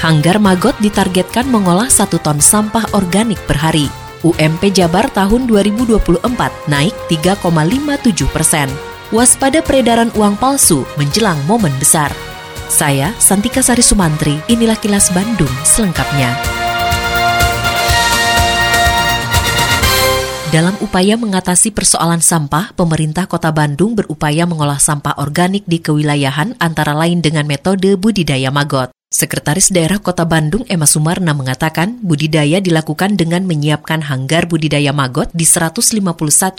Hanggar Magot ditargetkan mengolah satu ton sampah organik per hari. UMP Jabar tahun 2024 naik 3,57 persen. Waspada peredaran uang palsu menjelang momen besar. Saya, Santika Sari Sumantri, inilah kilas Bandung selengkapnya. Dalam upaya mengatasi persoalan sampah, pemerintah Kota Bandung berupaya mengolah sampah organik di kewilayahan antara lain dengan metode budidaya magot. Sekretaris Daerah Kota Bandung Emma Sumarna mengatakan budidaya dilakukan dengan menyiapkan hanggar budidaya magot di 151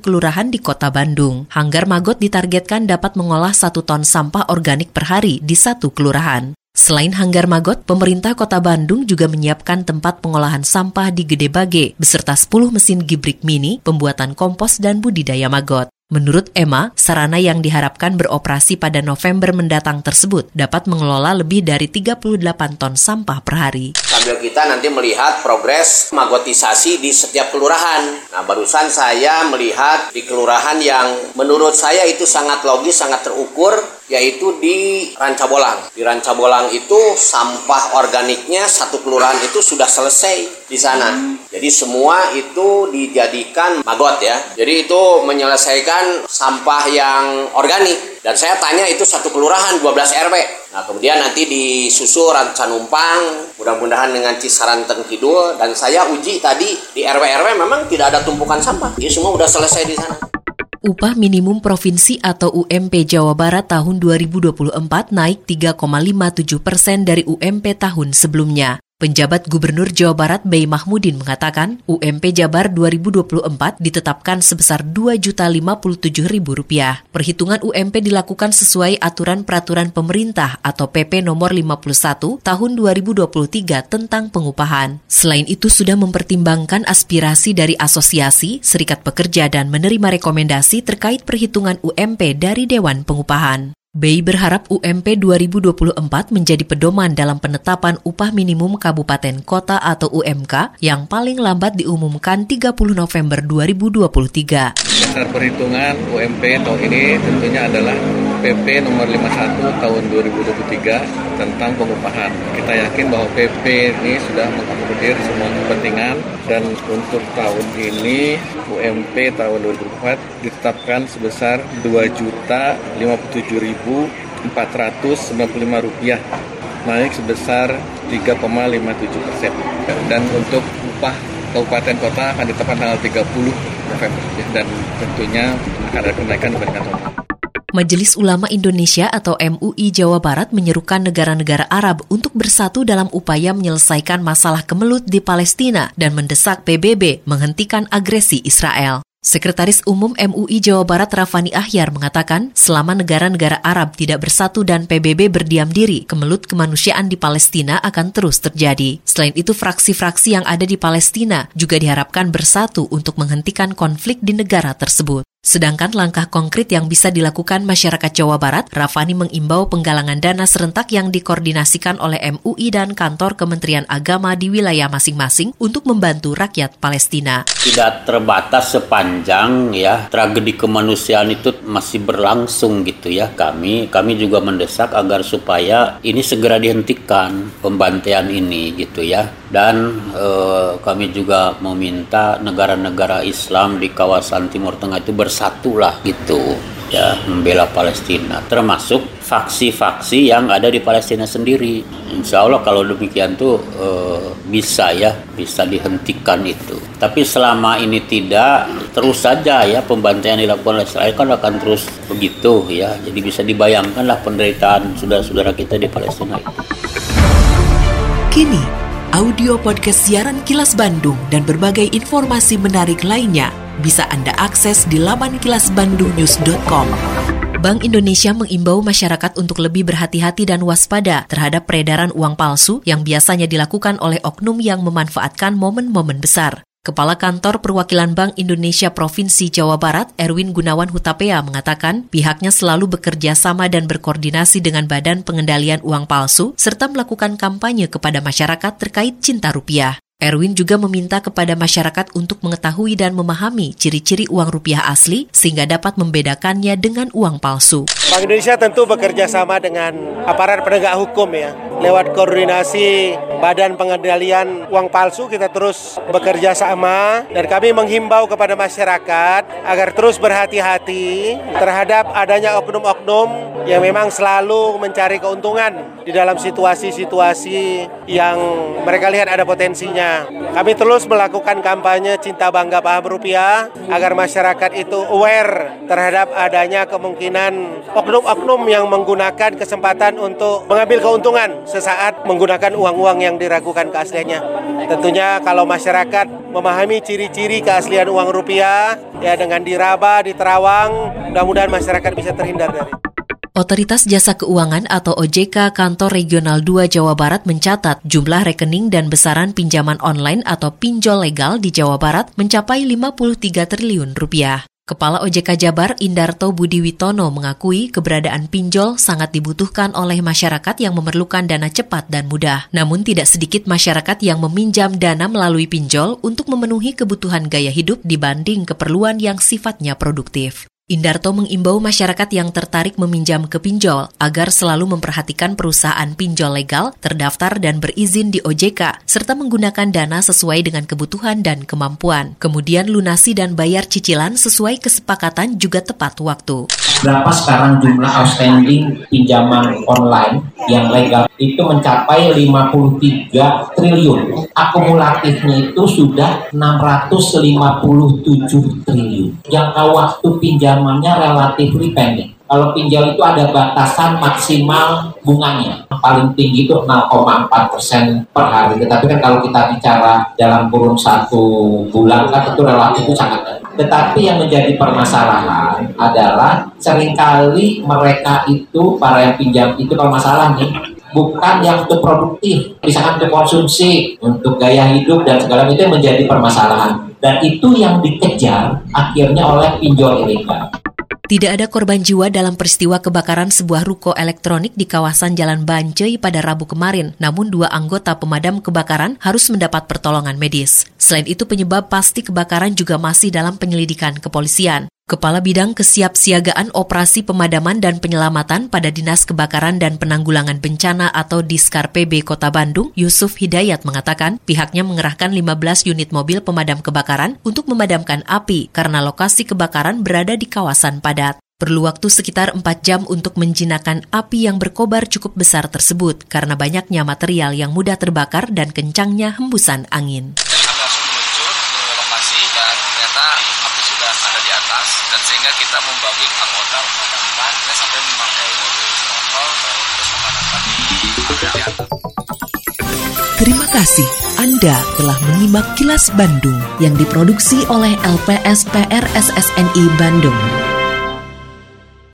kelurahan di Kota Bandung. Hanggar magot ditargetkan dapat mengolah satu ton sampah organik per hari di satu kelurahan. Selain hanggar magot, pemerintah Kota Bandung juga menyiapkan tempat pengolahan sampah di Gede Bage beserta 10 mesin gibrik mini, pembuatan kompos dan budidaya magot. Menurut Emma, sarana yang diharapkan beroperasi pada November mendatang tersebut dapat mengelola lebih dari 38 ton sampah per hari. Sambil kita nanti melihat progres magotisasi di setiap kelurahan. Nah, barusan saya melihat di kelurahan yang menurut saya itu sangat logis, sangat terukur, yaitu di Rancabolang. Di Rancabolang itu sampah organiknya satu kelurahan itu sudah selesai di sana. Jadi semua itu dijadikan magot ya. Jadi itu menyelesaikan sampah yang organik. Dan saya tanya itu satu kelurahan 12 RW. Nah kemudian nanti di susu Rancanumpang, mudah-mudahan dengan Cisaran Kidul. Dan saya uji tadi di RW-RW memang tidak ada tumpukan sampah. Jadi semua udah selesai di sana. Upah minimum provinsi atau UMP Jawa Barat tahun 2024 naik 3,57 persen dari UMP tahun sebelumnya. Penjabat Gubernur Jawa Barat Bay Mahmudin mengatakan UMP Jabar 2024 ditetapkan sebesar Rp2.057.000. Perhitungan UMP dilakukan sesuai aturan peraturan pemerintah atau PP nomor 51 tahun 2023 tentang pengupahan. Selain itu sudah mempertimbangkan aspirasi dari asosiasi, serikat pekerja dan menerima rekomendasi terkait perhitungan UMP dari Dewan Pengupahan. BEI berharap UMP 2024 menjadi pedoman dalam penetapan upah minimum kabupaten kota atau UMK yang paling lambat diumumkan 30 November 2023. Dasar perhitungan UMP tahun ini tentunya adalah PP nomor 51 tahun 2023 tentang pengupahan. Kita yakin bahwa PP ini sudah mengakomodir semua kepentingan dan untuk tahun ini UMP tahun 2024 ditetapkan sebesar 2 juta 57 rp rupiah naik sebesar 3,57 persen. Dan untuk upah kabupaten kota akan ditetapkan tanggal 30 November dan tentunya akan ada kenaikan dibandingkan tahun Majelis Ulama Indonesia atau MUI Jawa Barat menyerukan negara-negara Arab untuk bersatu dalam upaya menyelesaikan masalah kemelut di Palestina dan mendesak PBB menghentikan agresi Israel. Sekretaris Umum MUI Jawa Barat Rafani Ahyar mengatakan, selama negara-negara Arab tidak bersatu dan PBB berdiam diri, kemelut kemanusiaan di Palestina akan terus terjadi. Selain itu, fraksi-fraksi yang ada di Palestina juga diharapkan bersatu untuk menghentikan konflik di negara tersebut. Sedangkan langkah konkret yang bisa dilakukan masyarakat Jawa Barat, Rafani mengimbau penggalangan dana serentak yang dikoordinasikan oleh MUI dan kantor Kementerian Agama di wilayah masing-masing untuk membantu rakyat Palestina. Tidak terbatas sepanjang ya tragedi kemanusiaan itu masih berlangsung gitu ya. Kami kami juga mendesak agar supaya ini segera dihentikan pembantaian ini gitu ya. Dan eh, kami juga meminta negara-negara Islam di kawasan Timur Tengah itu ber bersatulah gitu ya membela Palestina termasuk faksi-faksi yang ada di Palestina sendiri Insya Allah kalau demikian tuh e, bisa ya bisa dihentikan itu tapi selama ini tidak terus saja ya pembantaian dilakukan oleh Israel kan akan terus begitu ya jadi bisa dibayangkanlah penderitaan saudara-saudara kita di Palestina itu kini audio podcast siaran Kilas Bandung dan berbagai informasi menarik lainnya bisa Anda akses di laman kilasbandungnews.com. Bank Indonesia mengimbau masyarakat untuk lebih berhati-hati dan waspada terhadap peredaran uang palsu yang biasanya dilakukan oleh oknum yang memanfaatkan momen-momen besar. Kepala Kantor Perwakilan Bank Indonesia Provinsi Jawa Barat, Erwin Gunawan Hutapea, mengatakan pihaknya selalu bekerja sama dan berkoordinasi dengan Badan Pengendalian Uang Palsu serta melakukan kampanye kepada masyarakat terkait cinta rupiah. Erwin juga meminta kepada masyarakat untuk mengetahui dan memahami ciri-ciri uang rupiah asli sehingga dapat membedakannya dengan uang palsu. Bank Indonesia tentu bekerja sama dengan aparat penegak hukum ya. Lewat koordinasi Badan Pengendalian Uang Palsu kita terus bekerja sama dan kami menghimbau kepada masyarakat agar terus berhati-hati terhadap adanya oknum-oknum yang memang selalu mencari keuntungan di dalam situasi-situasi yang mereka lihat ada potensinya kami terus melakukan kampanye cinta bangga paham rupiah agar masyarakat itu aware terhadap adanya kemungkinan oknum-oknum yang menggunakan kesempatan untuk mengambil keuntungan sesaat menggunakan uang-uang yang diragukan keasliannya. Tentunya kalau masyarakat memahami ciri-ciri keaslian uang rupiah ya dengan diraba, diterawang, mudah-mudahan masyarakat bisa terhindar dari Otoritas Jasa Keuangan atau OJK Kantor Regional 2 Jawa Barat mencatat jumlah rekening dan besaran pinjaman online atau pinjol legal di Jawa Barat mencapai 53 triliun rupiah. Kepala OJK Jabar Indarto Budi Witono mengakui keberadaan pinjol sangat dibutuhkan oleh masyarakat yang memerlukan dana cepat dan mudah. Namun tidak sedikit masyarakat yang meminjam dana melalui pinjol untuk memenuhi kebutuhan gaya hidup dibanding keperluan yang sifatnya produktif. Indarto mengimbau masyarakat yang tertarik meminjam ke pinjol agar selalu memperhatikan perusahaan pinjol legal, terdaftar dan berizin di OJK, serta menggunakan dana sesuai dengan kebutuhan dan kemampuan. Kemudian lunasi dan bayar cicilan sesuai kesepakatan juga tepat waktu. Berapa sekarang jumlah outstanding pinjaman online yang legal itu mencapai 53 triliun. Akumulatifnya itu sudah 657 triliun. Jangka waktu pinjamannya relatif pendek. Kalau pinjol itu ada batasan maksimal bunganya. Paling tinggi itu 0,4 persen per hari. Tetapi kan kalau kita bicara dalam kurun satu bulan kan itu relatif itu sangat tetapi yang menjadi permasalahan adalah sering kali mereka itu para yang pinjam itu kalau masalah nih bukan yang untuk produktif, misalkan untuk konsumsi, untuk gaya hidup dan segala itu menjadi permasalahan. Dan itu yang dikejar akhirnya oleh pinjol ilegal. Tidak ada korban jiwa dalam peristiwa kebakaran sebuah ruko elektronik di kawasan Jalan Bancai pada Rabu kemarin, namun dua anggota pemadam kebakaran harus mendapat pertolongan medis. Selain itu penyebab pasti kebakaran juga masih dalam penyelidikan kepolisian. Kepala Bidang Kesiapsiagaan Operasi Pemadaman dan Penyelamatan pada Dinas Kebakaran dan Penanggulangan Bencana atau Diskar PB Kota Bandung, Yusuf Hidayat mengatakan pihaknya mengerahkan 15 unit mobil pemadam kebakaran untuk memadamkan api karena lokasi kebakaran berada di kawasan padat. Perlu waktu sekitar 4 jam untuk menjinakkan api yang berkobar cukup besar tersebut karena banyaknya material yang mudah terbakar dan kencangnya hembusan angin. Kita membagi anggota memadamkan ya, sampai memakai mobil snorkel terus memadamkan di Terima kasih Anda telah menyimak kilas Bandung yang diproduksi oleh LPSPR SSNI Bandung.